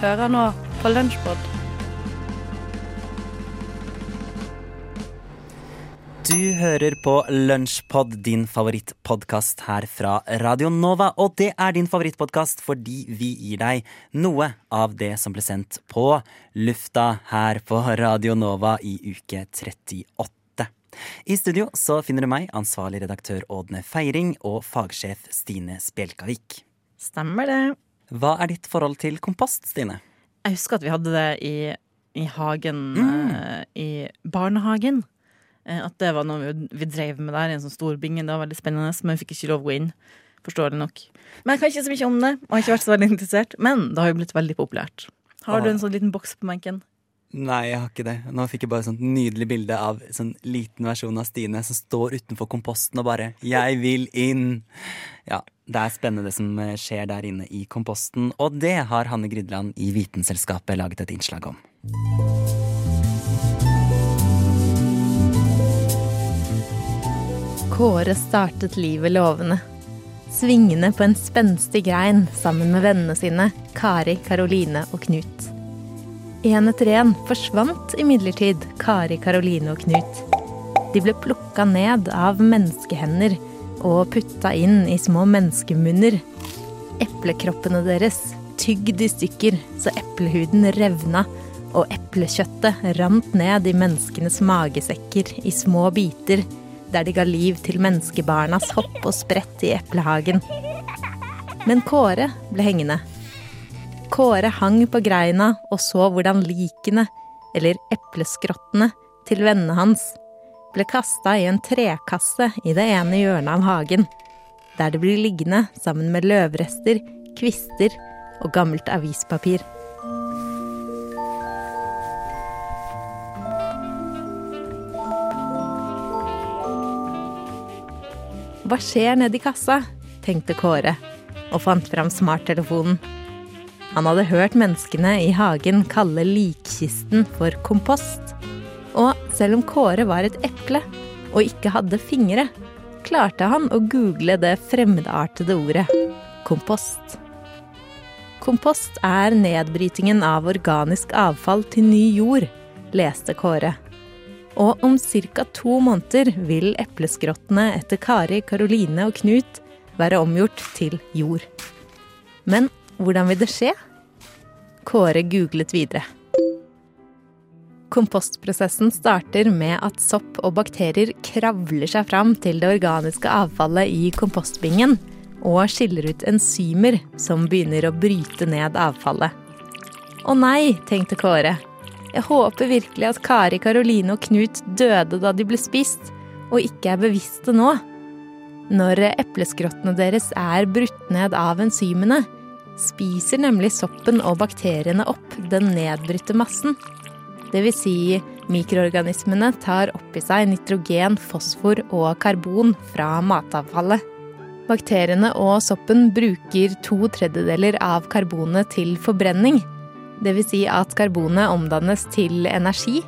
Du hører nå på Lunsjpod. Du hører på Lunsjpod, din favorittpodkast her fra Radio Nova. Og det er din favorittpodkast fordi vi gir deg noe av det som ble sendt på lufta her på Radio Nova i uke 38. I studio så finner du meg, ansvarlig redaktør Ådne Feiring, og fagsjef Stine Spjelkavik. Stemmer det. Hva er ditt forhold til kompost, Stine? Jeg husker at vi hadde det i, i hagen Mm. uh, i barnehagen. Uh, at det var noe vi, vi drev med der i en sånn stor binge. Det var veldig spennende, men vi fikk ikke lov å gå inn. Forståelig nok. Men jeg kan ikke så mye om det, og har ikke vært så veldig interessert. Men det har jo blitt veldig populært. Har du en sånn liten boks på benken? Nei, jeg har ikke det. Nå fikk jeg bare sånt nydelig bilde av sånn liten versjon av Stine som står utenfor komposten og bare 'Jeg vil inn'. Ja, det er spennende det som eh, skjer der inne i komposten, og det har Hanne Grydland i Vitenselskapet laget et innslag om. Kåre startet livet lovende. Svingende på en spenstig grein sammen med vennene sine, Kari, Karoline og Knut. En etter én forsvant imidlertid Kari, Karoline og Knut. De ble plukka ned av menneskehender og putta inn i små menneskemunner. Eplekroppene deres tygd i stykker så eplehuden revna, og eplekjøttet rant ned i menneskenes magesekker i små biter, der de ga liv til menneskebarnas hopp og sprett i eplehagen. Men Kåre ble hengende. Kåre hang på greina og så hvordan likene, eller epleskrottene, til vennene hans ble kasta i en trekasse i det ene hjørnet av hagen, der det blir liggende sammen med løvrester, kvister og gammelt avispapir. Hva skjer nedi kassa? tenkte Kåre, og fant fram smarttelefonen. Han hadde hørt menneskene i hagen kalle likkisten for kompost. Og selv om Kåre var et eple og ikke hadde fingre, klarte han å google det fremmedartede ordet kompost. Kompost er nedbrytingen av organisk avfall til ny jord, leste Kåre. Og om ca. to måneder vil epleskrottene etter Kari, Karoline og Knut være omgjort til jord. Men hvordan vil det skje? Kåre googlet videre. Kompostprosessen starter med at sopp og bakterier kravler seg fram til det organiske avfallet i kompostbingen og skiller ut enzymer som begynner å bryte ned avfallet. Å nei, tenkte Kåre. Jeg håper virkelig at Kari, Karoline og Knut døde da de ble spist, og ikke er bevisste nå. Når epleskrottene deres er brutt ned av enzymene, spiser nemlig soppen og bakteriene opp den nedbrutte massen. Vil si, mikroorganismene tar opp i seg nitrogen, fosfor og karbon fra matavfallet. Bakteriene og soppen bruker to tredjedeler av karbonet til forbrenning. Vil si at karbonet omdannes til energi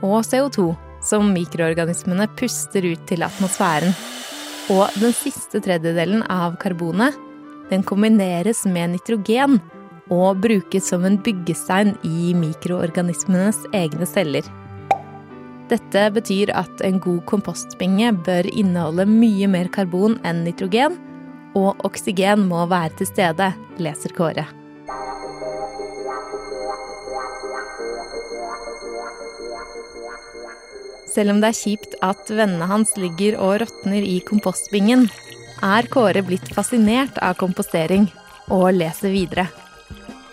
og CO2, som mikroorganismene puster ut til atmosfæren. Og den siste tredjedelen av karbonet den kombineres med nitrogen og brukes som en byggestein i mikroorganismenes egne celler. Dette betyr at en god kompostbinge bør inneholde mye mer karbon enn nitrogen, og oksygen må være til stede, leser Kåre. Selv om det er kjipt at vennene hans ligger og råtner i kompostbingen, er Kåre blitt fascinert av kompostering og leser videre.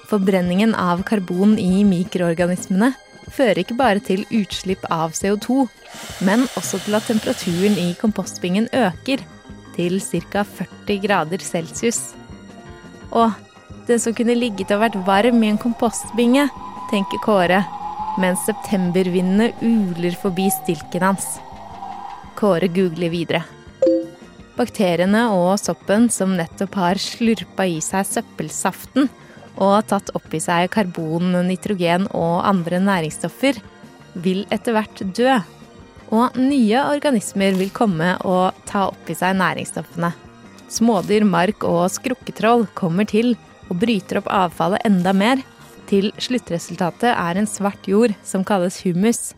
Forbrenningen av karbon i mikroorganismene fører ikke bare til utslipp av CO2, men også til at temperaturen i kompostbingen øker til ca. 40 grader celsius. Og den som kunne ligget og vært varm i en kompostbinge, tenker Kåre, mens septembervindene uler forbi stilken hans. Kåre googler videre. Bakteriene og soppen som nettopp har slurpa i seg søppelsaften og tatt opp i seg karbon, nitrogen og andre næringsstoffer, vil etter hvert dø. Og nye organismer vil komme og ta opp i seg næringsstoffene. Smådyr, mark og skrukketroll kommer til og bryter opp avfallet enda mer. til sluttresultatet er en svart jord som kalles humus.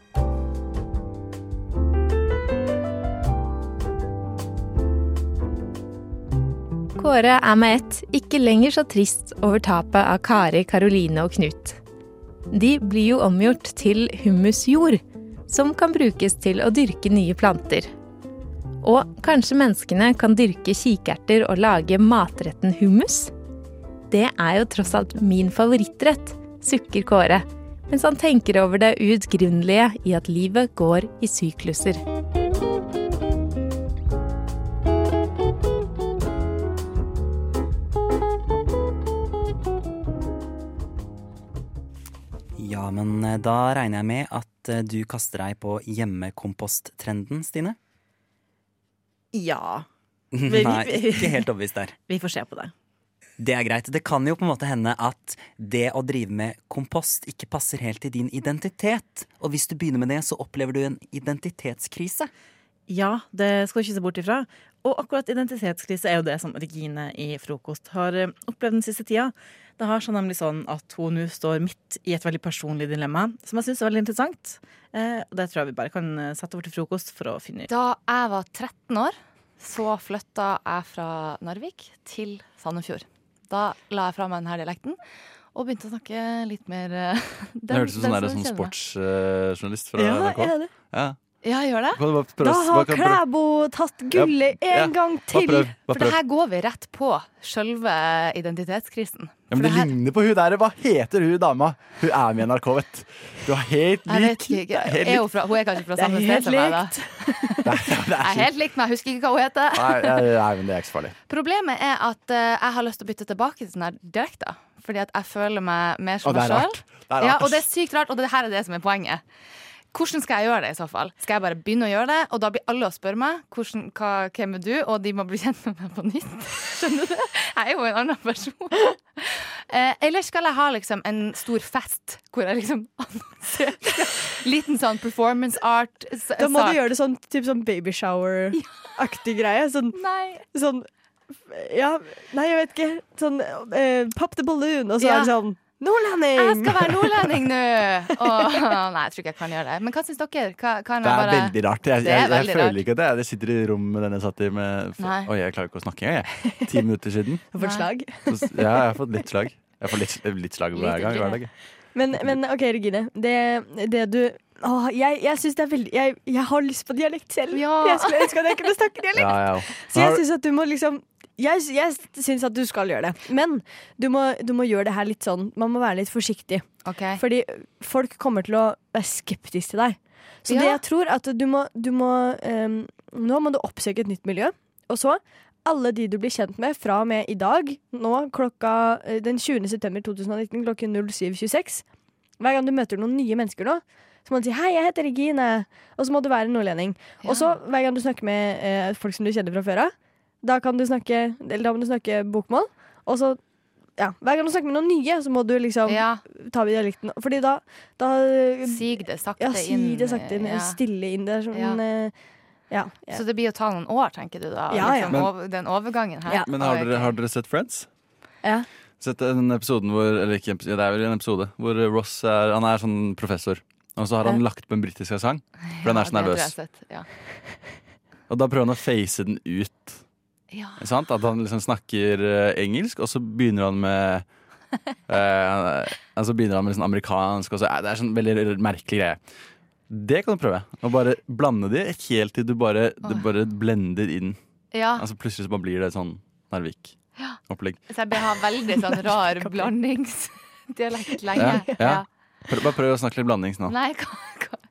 Kåre er med ett ikke lenger så trist over tapet av Kari, Karoline og Knut. De blir jo omgjort til humusjord, som kan brukes til å dyrke nye planter. Og kanskje menneskene kan dyrke kikerter og lage matretten hummus? Det er jo tross alt min favorittrett, sukker Kåre, mens han tenker over det uutgrunnelige i at livet går i sykluser. Men eh, da regner jeg med at eh, du kaster deg på hjemmekomposttrenden, Stine? Ja. Nei, ikke helt overbevist der. Vi får se på det. Det er greit. Det kan jo på en måte hende at det å drive med kompost ikke passer helt til din identitet. Og hvis du begynner med det, så opplever du en identitetskrise. Ja, det skal du ikke se bort ifra. Og akkurat identitetskrise er jo det som Regine i Frokost har eh, opplevd den siste tida. Det har seg nemlig sånn at hun nå står midt i et veldig personlig dilemma, som jeg syns er veldig interessant. Eh, og det tror jeg vi bare kan eh, sette over til frokost for å finne ut. Da jeg var 13 år, så flytta jeg fra Narvik til Sandefjord. Da la jeg fra meg denne dialekten og begynte å snakke litt mer den- Det hørtes ut som en som sånn sportsjournalist fra Ja, NRK. er det? Ja. Ja, gjør det? Bare Da har bare Klæbo tatt gullet Ja, en gang Bare til. prøv. For det her går vi rett på sjølve identitetskrisen. Ja, men det, det ligner på hun der. Hva heter hun dama? Hun er med i NRK, vet du. Er helt lik. Det er helt er hun, fra, hun er kanskje fra samme sted som meg, da. Er, det er er helt likt, men jeg husker ikke hva hun heter. Nei, nei, nei, men det er ikke så farlig. Problemet er at eh, jeg har lyst til å bytte tilbake til sånn her direkte. Fordi at jeg føler meg mer som meg sjøl. Ja, og det er sykt rart, og det her er det som er poenget. Hvordan skal jeg gjøre det i så fall? Skal jeg bare begynne å gjøre det, og da blir alle å spørre meg hvordan, hva, hvem er du, og de må bli kjent med meg på nytt? Skjønner du? det? Jeg er jo en annen person. Eh, eller skal jeg ha liksom en stor fest hvor jeg liksom annonserer liten sånn performance art Da må sak? du gjøre det sånn, typ sånn babyshower-aktig greie. Sånn, sånn Ja, nei, jeg vet ikke. Sånn eh, pop the balloon, og så Ja. er det sånn Jeg skal være nordlending nå! Åh, nei, jeg tror ikke jeg kan gjøre det. Men hva syns dere? Hva, kan Det er bare veldig rart. Jeg, Det er jeg, jeg føler rart. ikke at jeg, jeg sitter i rom med jeg satt i med. Oi, jeg klarer ikke å snakke engang, jeg. Ti minutter siden. Du har fått slag. Så, ja, jeg har fått litt slag. Jeg får litt, litt slag hver gang. Hver dag. Men, men OK, Regine. Det, det du Åh, jeg jeg syns det er veldig jeg, jeg har lyst på dialekt selv. Ja. Jeg skulle ønske at jeg kunne snakke dialekt. Ja, ja. Så jeg syns at du må liksom jeg, jeg syns at du skal gjøre det. Men du må, du må gjøre det her litt sånn Man må være litt forsiktig. Okay. Fordi folk kommer til å være skeptiske til deg. Så Ja. det jeg tror at du må, du må um, Nå må du oppsøke et nytt miljø. Og så alle de du blir kjent med fra og med i dag, nå klokka eh, den 20. september 2019 klokken 07.26. Hver gang du møter noen nye mennesker nå, så må du si 'hei, jeg heter Regine', og så må du være nordlending. Og så hver gang du snakker med eh, folk som du kjenner fra før av, da kan du snakke Eller da må du snakke bokmål. Og så ja, Hver gang du snakker med noen nye, så må du liksom Ja, ta med dialekten. Fordi da, da sig det sakte Ja, si inn. det sakte inn. ja. Stille inn der. Sånn, Ja. ja. ja. Så det blir å ta noen år, tenker du da? Ja, ja. Liksom, Men- den overgangen her. Ja. Men har dere, har dere sett Friends? ja. Sett den episoden hvor Eller ikke, det er vel en episode hvor Ross er, han er sånn professor. Og så har han lagt på en britisk sang, for den er så nervøs. Og da prøver han å face den ut. Ja. At han liksom snakker eh, engelsk, og så begynner han med eh, altså begynner han med liksom amerikansk, og så eh, Det er sånn veldig merkelig greie. Det kan du prøve. Å bare blande de helt til du bare, du bare blender inn. ja. Altså Plutselig så bare blir det sånn Narvik-opplegg. Så jeg bør ha veldig sånn rar blandingsdialekt lenge. Ja, bare prøv å snakke litt blandings nå. Nei, hva, hva?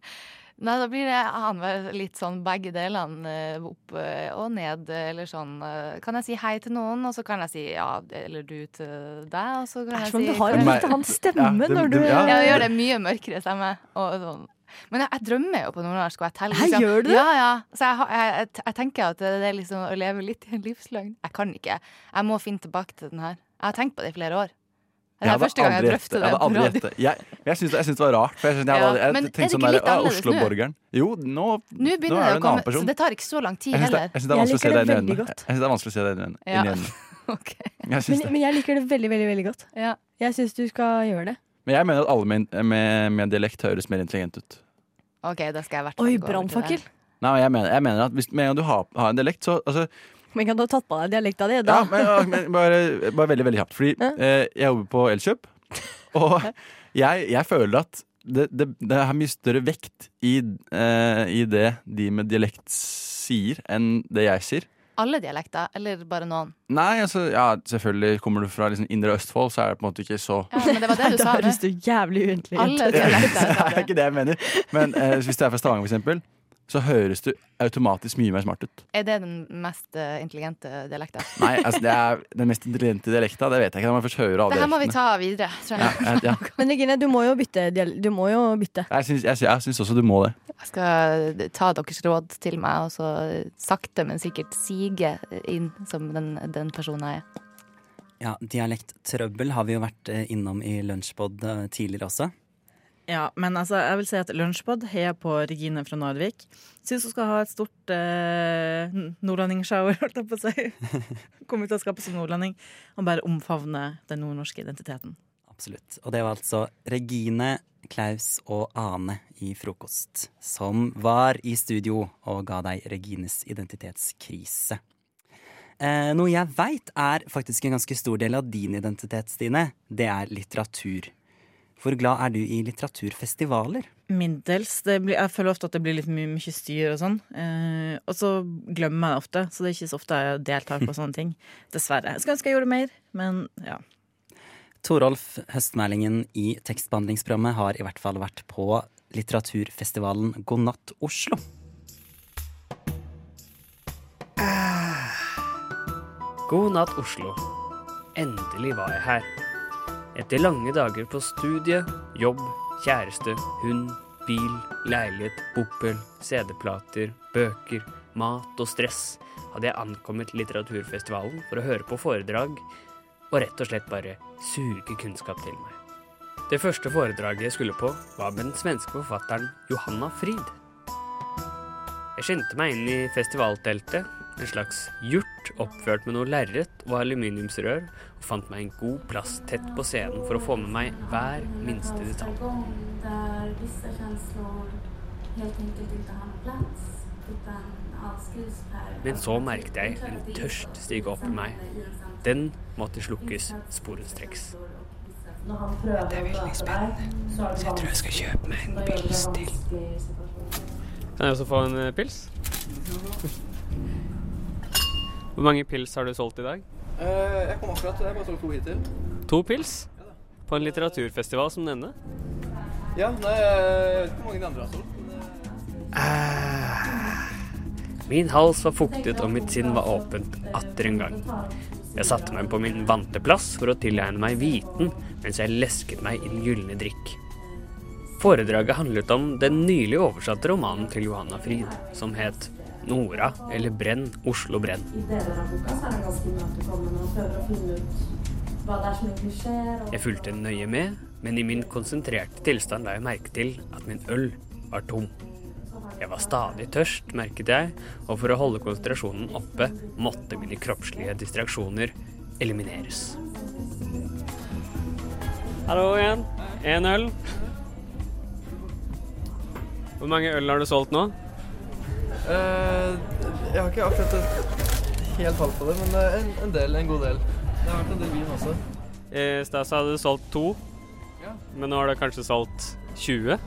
Nei, da blir det annenhver litt sånn begge delene eh, opp eh, og ned, eller sånn eh, Kan jeg si hei til noen, og så kan jeg si ja, eller du til deg, og så Det kan er jeg som du har en litt annen stemme Ja, det- når du det- ja. Ja, gjør det mye mørkere stemme. Og sånn. Men jeg, jeg drømmer jo på nordnorsk. Og jeg teller, Hæ, gjør du det? Ja, ja. Så jeg, jeg, jeg, jeg tenker at det er liksom å leve litt i en livsløgn. Jeg kan ikke. Jeg må finne tilbake til den her. Jeg har tenkt på det i flere år. Det er første gang jeg drøfter det jeg hadde. Jeg, jeg syns det, det var rart. For jeg, synes, jeg, Ja, jeg, er tenkte det sånn ikke der, litt annerledes nå?» Oslo-borgeren. Jo, nå, Nå nå er det en annen person. så det tar ikke så lang tid Jeg syns heller. jeg synes det det det. Jeg er vanskelig å se det inn i øynene. Okay. Jeg men, men jeg liker det veldig, veldig veldig godt. Ja. Jeg syns du skal gjøre det. Men jeg mener at alle med, med, med dialekt høres mer intelligent ut. OK, da skal jeg hvert Oi, brannfakkel. Nei, jeg mener, jeg mener at hvis, Med en gang du har, har en dialekt, så altså, Men kan du ha tatt på deg dialekta di? Ja, men, ja, men bare, bare veldig, veldig kjapt. Fordi Ja. eh, jeg jobber på Elkjøp, og jeg, jeg føler at det, det, det har mye større vekt i, eh, i det de med dialekt sier, enn det jeg sier. Alle dialekter, eller bare noen? Nei, altså, ja, selvfølgelig kommer du fra liksom, indre Østfold, så er det på en måte ikke så Ja, men det var det du da sa. høres du jævlig uendelig ut. Alle dialekter. det er ikke det jeg mener. Men eh, hvis du er fra Stavanger, for eksempel, så høres du automatisk mye mer smart ut. Er det den mest eh, intelligente dialekten? Nei, altså, det er den mest intelligente dialekta, det vet jeg ikke. Man jeg først hører alle Det her må vi ta videre, tror jeg. Ja, ja. Men Regine, du må jo bytte. Du må jo bytte. Jeg syns, jeg, jeg syns også du må det. Jeg skal ta deres råd til meg, og så sakte, men sikkert sige inn som den, den personen jeg er. Ja, Dialekttrøbbel har vi jo vært eh, innom i Lunsjpod eh, tidligere også. Ja, men altså, jeg vil si at Lunsjpod heier på Regine fra Narvik. Syns hun skal ha et stort eh, nordlandingsshower, holdt jeg på å si. Komme ut av skapet som nordlending og bare omfavne den nordnorske identiteten. Absolutt. Og det var altså Regine, Klaus og Ane i Frokost som var i studio og ga deg Regines identitetskrise. Eh, noe jeg veit er faktisk en ganske stor del av din identitet, Stine. Det er litteratur. Hvor glad er du i litteraturfestivaler? Middels. Det blir, jeg føler ofte at det blir litt mye, mye styr og sånn. Eh, og så glemmer jeg det ofte, så det er ikke så ofte jeg deltar på sånne ting. Dessverre. Jeg skulle ønske jeg gjorde mer, men ja. Torolf Høstmælingen i tekstbehandlingsprogrammet har i hvert fall vært på litteraturfestivalen God natt Oslo. God natt, Oslo. Endelig var jeg her. Etter lange dager på studie, jobb, kjæreste, hund, bil, leilighet, bopel, CD-plater, bøker, mat og stress hadde jeg ankommet litteraturfestivalen for å høre på foredrag og rett og slett bare suge kunnskap til meg. Det første foredraget jeg skulle på, var med den svenske forfatteren Johanna Frid. Jeg skyndte meg inn i festivalteltet, en slags hjort oppført med noe lerret og aluminiumsrør, og fant meg en god plass tett på scenen for å få med meg hver minste detalj. där vissa känslor helt enkelt inte har någon plats utan avskrivs per... Men så merket jeg en tørst stige opp i meg. Den måtte slukkes sporenstreks. När det er veldig spennende, Så, jeg tror jeg skal kjøpe meg en pils til. Kan jeg også få en eh, pils? Hvor mange pils har du solgt i dag? jeg kom akkurat. Jeg bare solgt to hittil. To pils? På en litteraturfestival som denne? Ja, nei, jeg vet ikke hvor mange de andre har solgt. Min hals var fuktet og mitt sinn var åpent atter en gang. Jeg satte meg på min vante plass for å tilegne meg viten mens jeg lesket meg i den gylne drikk. Foredraget handlet om den nylig oversatte romanen til Johanna Frid, som het Nora eller Brenn, Oslo brenn. I deler av boka så er han ganske imøtekommende og prøver å finne ut hva det er som egentlig skjer. Jeg fulgte nøye med, men i min konsentrerte tilstand la jeg merke til at min øl var tom. Jeg var stadig tørst, merket jeg, og for å holde konsentrasjonen oppe måtte mine kroppslige distraksjoner elimineres. Hallo igjen. Én øl. Hvor mange øl har du solgt nå? Eh, jeg har ikke akkurat et helt tall på det, men eh, en, en del, en god del. Det har vært en del vin også. I stad hadde du solgt to, Ja. men nå har du kanskje solgt 20? Eh,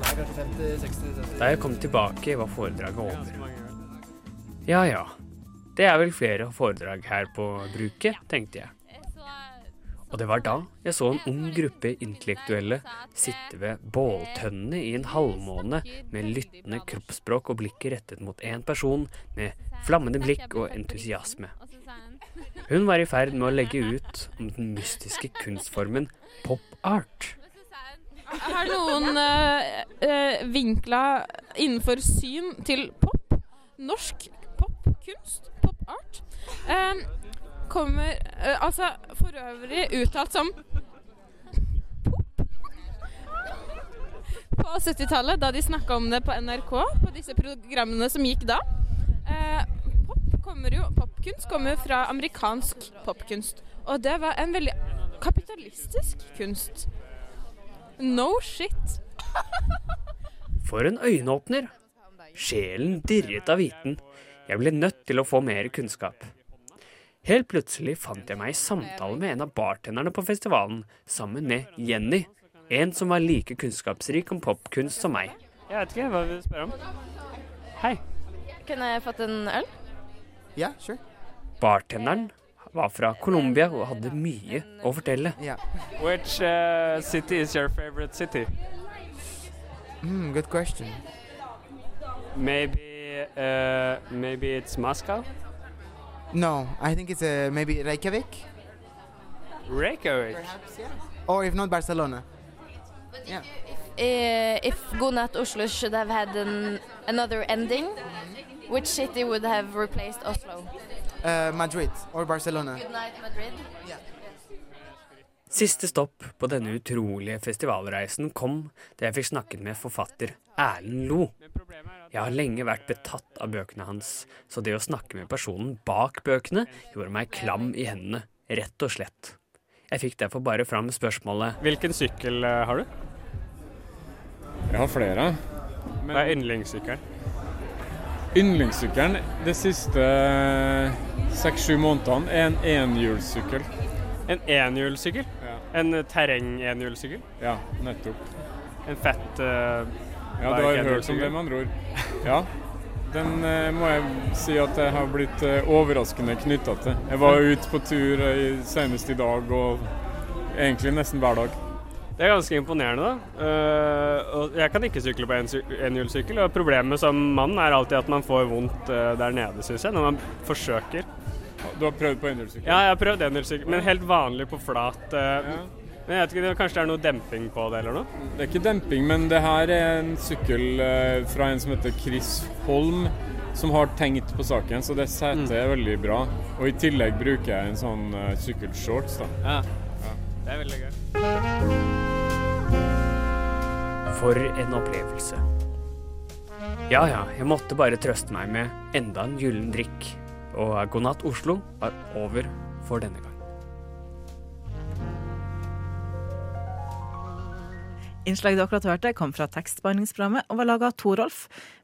nei, kanskje 50, 60, 70. Da jeg kom tilbake, var foredraget over. Ja ja, det er vel flere foredrag her på bruket, tenkte jeg. Og det var da jeg så en ung gruppe intellektuelle sitte ved båltønnene i en halvmåne med lyttende kroppsspråk og blikket rettet mot én person med flammende blikk og entusiasme. Hun var i ferd med å legge ut om den mystiske kunstformen pop art. Har noen øh, vinkla innenfor syn til pop, norsk popkunst, pop art, eh, kommer uh, altså for øvrig uttalt som på 70-tallet, da de snakka om det på NRK, på disse programmene som gikk da. Uh, pop kommer jo, popkunst kommer fra amerikansk popkunst, og det var en veldig kapitalistisk kunst. No shit. For en øyenåpner. Sjelen dirret av viten. Jeg ble nødt til å få mer kunnskap. Helt plutselig fant jeg meg i samtale med en av bartenderne på festivalen, sammen med Jenny, en som var like kunnskapsrik om popkunst som meg. Jeg vet ikke, hva vil du spørre om? Hei. Kunne jeg fått en øl? Ja, sure. Bartenderen var fra Colombia og hadde mye å fortelle. Which uh, city is your favorite city? Mm, good question. Maybe, uh, maybe it's Moscow? No, I think it's uh, maybe Reykjavik, Reykjavik? or if not Barcelona. Yeah. Uh, if Gunat Oslo should have had an, another ending, which city would have replaced Oslo? Uh, Madrid or Barcelona. Good night, Madrid. Siste stopp på denne utrolige festivalreisen kom da jeg fikk snakket med forfatter Erlend Lo. Jeg har lenge vært betatt av bøkene hans, så det å snakke med personen bak bøkene gjorde meg klam i hendene, rett og slett. Jeg fikk derfor bare fram spørsmålet Hvilken sykkel uh, har du? Jeg har flere. Hva er yndlingssykkelen? Yndlingssykkelen de siste seks-sju månedene er en enhjulssykkel. En enhjulssykkel? En uh, terreng-enhjulssykkel? Ja, nettopp. En fett uh, Ja, du har hørt om det, med andre ord. Ja. Den eh, må jeg si at jeg har blitt eh, overraskende knytta til. Jeg var ute på tur eh, senest i dag, og egentlig nesten hver dag. Det er ganske imponerende, da. Uh, og jeg kan ikke sykle på en sy- enhjulssykkel. Og problemet som mann er alltid at man får vondt uh, der nede, syns jeg, når man forsøker. Du har prøvd på enhjulssykkel? Ja, jeg har prøvd enhjulssykkel, men helt vanlig på flat. eh, Men jeg vet ikke, det- Kanskje det er noe demping på det, eller noe? Det er ikke demping, men det her er en sykkel eh, fra en som heter Chris Holm, som har tenkt på saken, så det setet er veldig bra. Og i tillegg bruker jeg en sånn uh, sykkelshorts, da. Ja. Det er veldig gøy. For en opplevelse. Ja ja, jeg måtte bare trøste meg med enda en gyllen drikk. Og God natt Oslo var over for denne gang. Innslaget du akkurat hørte, kom fra tekstbehandlingsprogrammet og var laga av Torolf,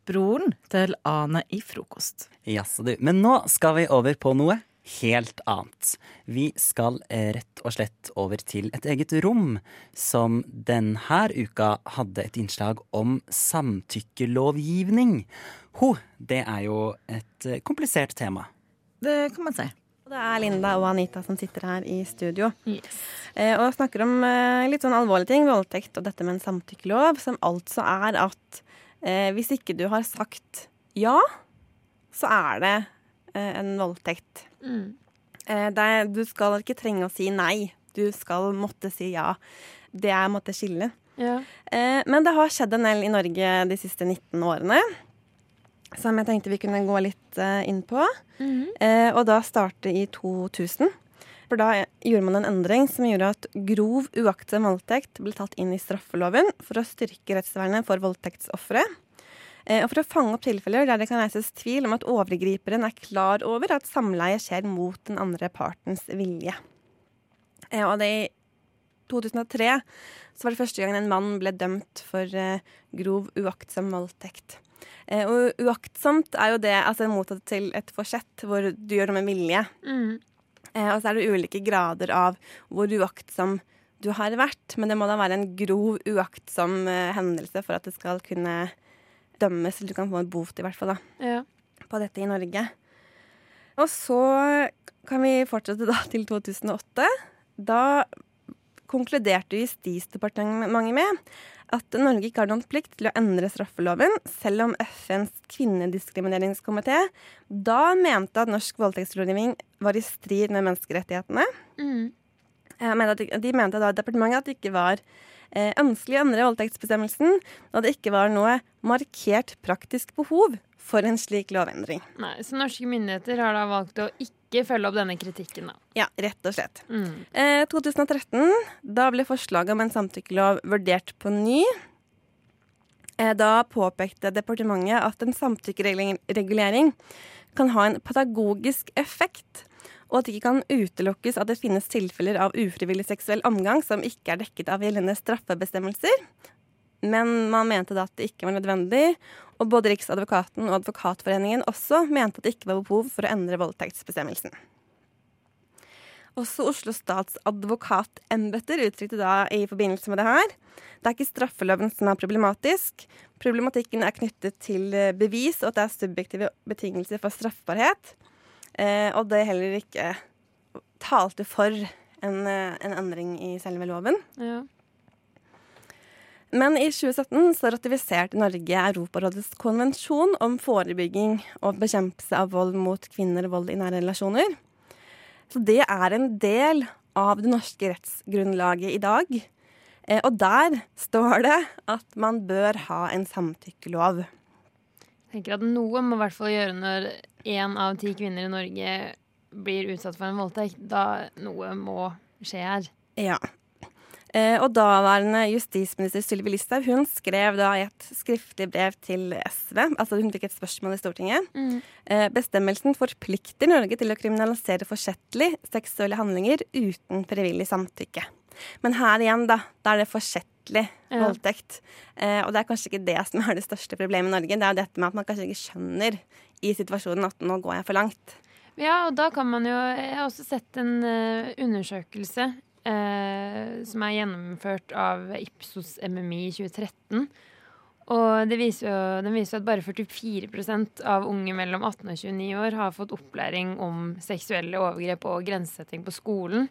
broren til Ane i Frokost. Jaså du. Men nå skal vi over på noe helt annet. Vi skal eh, rett og slett over til et eget rom, som denne uka hadde et innslag om samtykkelovgivning. Ho, det er jo et eh, komplisert tema. Det kan man si. Det er Linda og Anita som sitter her i studio yes. og snakker om eh, litt sånn alvorlige ting, voldtekt og dette med en samtykkelov, som altså er at eh, hvis ikke du har sagt ja, så er det eh, en voldtekt. Eh, er, du skal ikke trenge å si nei, du skal måtte si ja. Det er måtte skille. Eh, men det har skjedd en del i Norge de siste 19 årene. Som jeg tenkte vi kunne gå litt eh, inn på. Eh, og da starte i 2000. For da gjorde man en endring som gjorde at grov uaktsom voldtekt ble tatt inn i straffeloven for å styrke rettsvernet for voldtektsofre. Eh, og for å fange opp tilfeller der det kan reises tvil om at overgriperen er klar over at samleie skjer mot den andre partens vilje. Og det i 2003 så var det første gang en mann ble dømt for grov uaktsom voldtekt. Eh, og uaktsomt er jo det altså motsatt til et forsett, hvor du gjør noe med vilje. Mm. og så er det ulike grader av hvor uaktsom du har vært, men det må da være en grov uaktsom eh, hendelse for at det skal kunne dømmes, eller du kan få en bot i hvert fall, da, på dette i Norge. Og så kan vi fortsette da til 2008. Da konkluderte Justisdepartementet med at Norge ikke har noen plikt til å endre straffeloven, selv om FNs kvinnediskrimineringskomité da mente at norsk voldtektslovgivning var i strid med menneskerettighetene. Mm. de, de mente da i departementet at det ikke var eh, ønskelig å endre voldtektsbestemmelsen, da det ikke var noe markert praktisk behov for en slik lovendring. Nei, Så norske myndigheter har da valgt å ikke følge opp denne kritikken, da. Ja, rett og slett. Mm. Eh, 2013, da ble forslaget om en samtykkelov vurdert på ny. Eh, da påpekte departementet at en samtykkeregulering kan ha en pedagogisk effekt. Og at det ikke kan utelukkes at det finnes tilfeller av ufrivillig seksuell omgang som ikke er dekket av gjeldende straffebestemmelser. Men man mente da at det ikke var nødvendig, og både Riksadvokaten og Advokatforeningen også mente at det ikke var behov for å endre voldtektsbestemmelsen. Også Oslo statsadvokatembeter uttrykte da i forbindelse med det her det er ikke straffeloven som er problematisk. Problematikken er knyttet til bevis, og at det er subjektive betingelser for straffbarhet. Eh, og det heller ikke talte for en, eh, en endring i selve loven. Ja. Men i 2017 så ratifiserte Norge Europarådets konvensjon om forebygging og bekjempelse av vold mot kvinner og vold i nære relasjoner. Så det er en del av det norske rettsgrunnlaget i dag. Eh, og der står det at man bør ha en samtykkelov. Tenker at noe må i hvert fall gjøre når én av ti kvinner i Norge blir utsatt for en voldtekt. Da noe må skje her. Ja. Eh, og daværende justisminister Sylvi Listhaug hun skrev da i et skriftlig brev til SV, altså hun fikk et spørsmål i Stortinget. Mm. Eh, bestemmelsen forplikter Norge til å kriminalisere forsettlig seksuelle handlinger uten frivillig samtykke. Men her igjen, da, da er det forsettlig Ja. voldtekt. Eh, og det er kanskje ikke det som er det største problemet i Norge. Det er jo dette med at man kanskje ikke skjønner i situasjonen at nå går jeg for langt. Ja, og da kan man jo Jeg har også sett en uh, undersøkelse uh, som er gjennomført av Ipsos MMI i 2013. Og det viser jo, den viser at bare 44 av unge mellom 18 og 29 år har fått opplæring om seksuelle overgrep og grensesetting på skolen.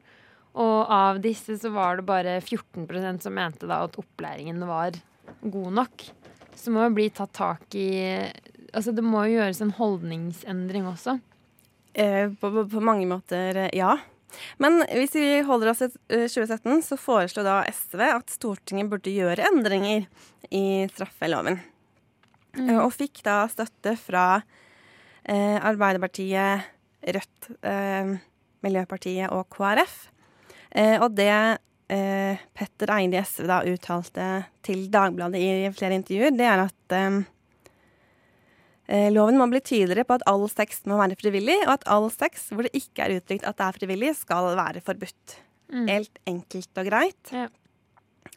Og av disse så var det bare 14% som mente da at opplæringen var god nok. Så det må jo bli tatt tak i Altså det må jo gjøres en holdningsendring også. Eh, på, på, på mange måter, eh, ja. Men hvis vi holder oss til eh, 2017, så foreslo da SV at Stortinget burde gjøre endringer i straffeloven. Mm. Og fikk da støtte fra eh, Arbeiderpartiet, Rødt, eh, Miljøpartiet og KrF. Eh, og det eh, Petter Eide i SV da uttalte til Dagbladet i flere intervjuer, det er at eh, Loven må bli tydeligere på at all sex må være frivillig, og at all sex hvor det ikke er uttrykt at det er frivillig, skal være forbudt. Mm. Helt enkelt og greit. Ja.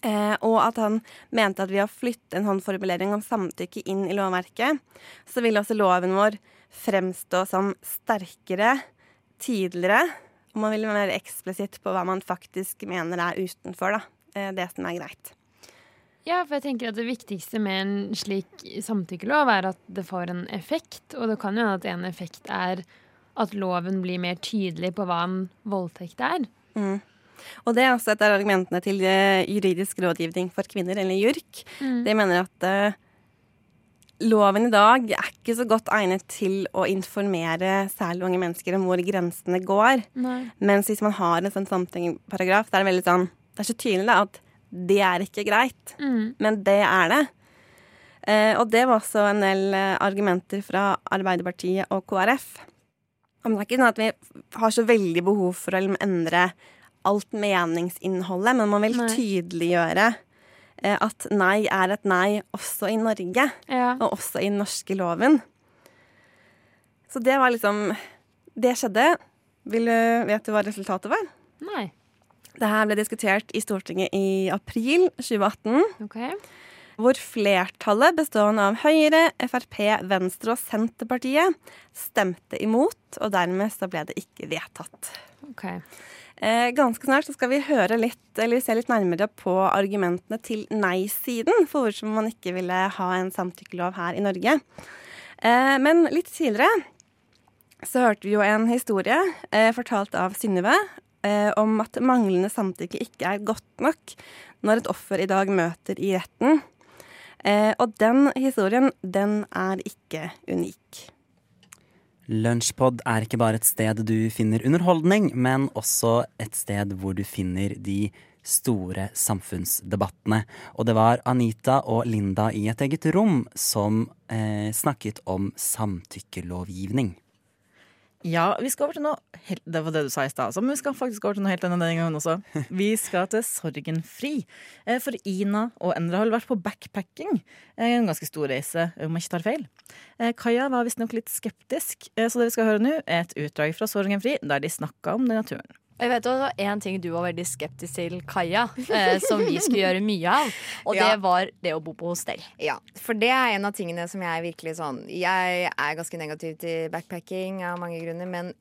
Eh, og at han mente at ved å flytte en sånn formulering om samtykke inn i lovverket, så vil også loven vår fremstå som sterkere, tydeligere, og man vil være eksplisitt på hva man faktisk mener er utenfor da, eh, det som er greit. Ja, for jeg tenker at det viktigste med en slik samtykkelov er at det får en effekt. Og det kan jo hende at en effekt er at loven blir mer tydelig på hva en voldtekt er. Mm. Og det er også et av argumentene til eh, juridisk rådgivning for kvinner, eller JURK. Mm. De mener at eh, loven i dag er ikke så godt egnet til å informere særlig unge mennesker om hvor grensene går. Nei. Mens hvis man har en sånn samtykkeparagraf, så er det veldig sånn Det er så tydelig da, at det er ikke greit, Mm. men det er det. Eh, og det var også en del eh, argumenter fra Arbeiderpartiet og KrF. Om det er ikke sånn at vi har så veldig behov for å liksom endre alt meningsinnholdet, men man vil Nei. tydeliggjøre at nei er et nei også i Norge, Ja. og også i den norske loven. Så det var liksom Det skjedde. Vil du, vet du hva resultatet var? Nei. Det her ble diskutert i Stortinget i april 2018. Ok. Hvor flertallet, bestående av Høyre, Frp, Venstre og Senterpartiet, stemte imot, og dermed så ble det ikke vedtatt. Ok. Eh, ganske snart så skal vi høre litt, eller se litt nærmere på argumentene til nei-siden for hvorfor man ikke ville ha en samtykkelov her i Norge. Eh, men litt tidligere så hørte vi jo en historie eh, fortalt av Synnøve om at manglende samtykke ikke er godt nok når et offer i dag møter i retten. Og den historien, den er ikke unik. Lunsjpod er ikke bare et sted du finner underholdning, men også et sted hvor du finner de store samfunnsdebattene. Og det var Anita og Linda i et eget rom som eh, snakket om samtykkelovgivning. Ja, vi skal over til noe helt, Det var det du sa i stad, også, men vi skal faktisk over til noe helt annet denne gangen også. Vi skal til Sorgenfri. Fri, For Ina og Endre har vært på backpacking. Eh, En ganske stor reise, om jeg ikke tar feil. Eh, Kaja var visstnok litt skeptisk, eh, så det vi skal høre nå, er et utdrag fra Sorgenfri der de snakka om den naturen. Jeg vet også En ting du var veldig skeptisk til, Kaja, eh, som vi skulle gjøre mye av. Og Ja. det var det å bo på hostell. Ja, for det er en av tingene som jeg virkelig sånn Jeg er ganske negativ til backpacking av mange grunner, men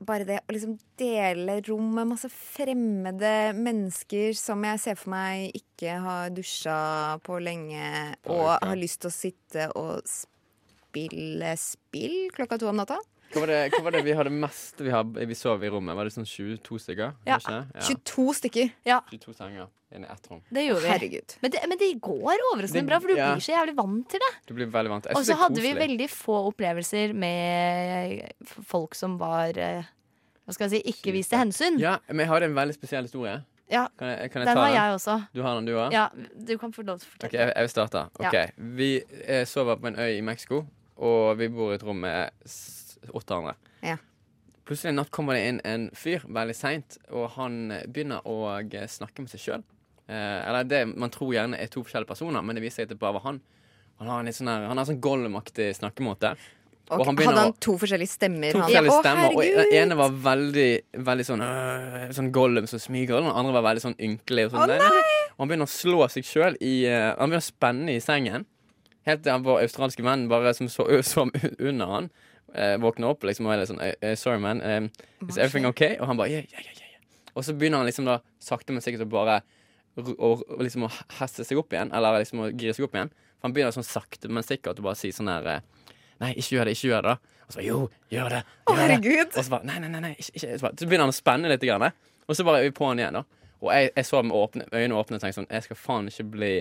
bare det å liksom dele rom med masse fremmede mennesker som jeg ser for meg ikke har dusja på lenge, og har lyst til å sitte og spille spill klokka to om natta. Hva var, det, hva var det vi hadde mest vi, hadde, vi sov i rommet? Var det sånn 22 stykker? Ja. ja. 22 stykker. Ja. 22 senger inn i ett rom. Det gjorde vi. Herregud. Men det, men det går overraskende Det- bra, for du ja. blir så jævlig vant til det. Du blir veldig vant. Jeg Og så det hadde vi veldig få opplevelser med folk som var eh, Hva skal jeg si ikke viste hensyn. Ja, men jeg hadde en veldig spesiell historie. Ja, Kan jeg, kan jeg den har jeg også. Du har den, du òg? Ja, du kan få lov til å fortelle. fortelle. jeg, jeg vil starte. Ja. Vi eh, sover på en øy i Mexico, og vi bor i et rom med s- åtte andre. Ja. Plutselig en natt kommer det inn en fyr veldig seint, og han begynner å eh, snakke med seg sjøl. Eh, eller det man tror gjerne er to forskjellige personer, men det viser seg at det bare var han. Han har en litt sånn her, han har sånn Gollum-aktig snakkemåte. Og han hadde han å- to forskjellige stemmer? To forskjellige Å, stemmer. Og den ene var veldig, veldig sånn øh, Sånn Gollum som smyger, og den andre var veldig sånn ynkelig. Og, sånn, Å, og han begynner å slå seg sjøl i uh, Han begynner å spenne i sengen. Helt til han vår australske venn bare som så, så under han, eh, våkner opp liksom, og er litt sånn eh, Sorry, man. eh, is everything okay? Og han bare yeah, yeah, yeah, yeah. Og så begynner han liksom da sakte, men sikkert å bare og, liksom å heste seg opp igjen. Eller liksom å gire seg opp igjen. For han begynner sånn sakte, men sikkert å bare si sånn her eh, Nei, ikke gjør det, ikke gjør det. da Og så bare, jo, gjør det. Gjør det. herregud. Og så bare, nei, nei, nei, nei ikke, ikke. Så, bare, så begynner han å spenne litt. Grann, og så bare er vi på han igjen. da Og jeg, jeg så med åpne, øynene åpne og tenkte sånn Jeg skal faen ikke bli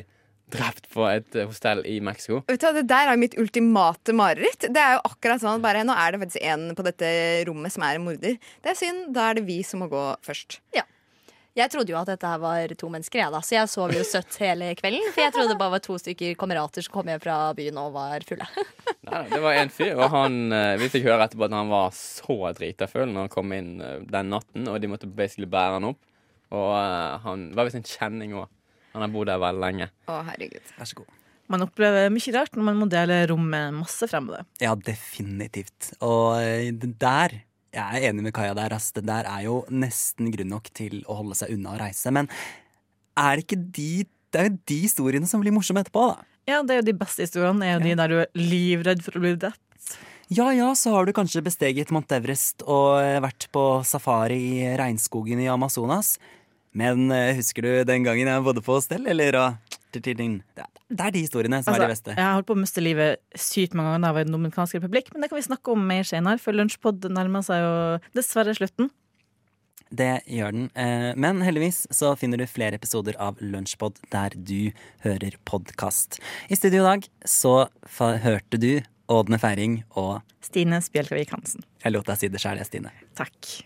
drept på et eh, hostell i Mexico. Vet du Det der er mitt ultimate mareritt. Det er jo akkurat sånn at bare Nå er det faktisk en på dette rommet som er en morder. Det er synd. Da er det vi som må gå først. Ja. Jeg trodde jo at dette her var to mennesker, jeg da. Så jeg sov jo søtt hele kvelden. For jeg trodde det bare var to stykker kamerater som kom hjem fra byen og var fulle. Nei, det var en fyr, og han, eh, vi fikk høre etterpå at han var så drita full når han kom inn eh, den natten, og de måtte basically bære han opp. Og han var visst en kjenning òg. Han har bodd der veldig lenge. Å, herregud. Vær så god. Man opplever mye rart når man må dele rom med masse fremmede. Ja, definitivt. Og eh, der Jeg er enig med Kaja der. Altså, Det der er jo nesten grunn nok til å holde seg unna å reise. Men er det ikke de Det er jo de historiene som blir morsomme etterpå, da. Ja, det er jo de beste historiene. Det er jo de der du er livredd for å bli drept. Ja ja, så har du kanskje besteget Mount Everest og eh, vært på safari i regnskogen i Amazonas. Men eh, husker du den gangen jeg bodde på hostell, eller? Det er de historiene som er de beste. Altså, Jeg har holdt på å miste livet sykt mange ganger da jeg var i Den dominikanske republikk, men det kan vi snakke om mer senere, for Lunsjpod nærmer seg jo dessverre slutten. Det gjør den. Eh, Men heldigvis så finner du flere episoder av Lunsjpod der du hører podkast. I studio i dag så hørte du Ådne Feiring og Stine Spjelkavik Hansen. Jeg lot deg si det sjæl, jeg, Stine. Takk.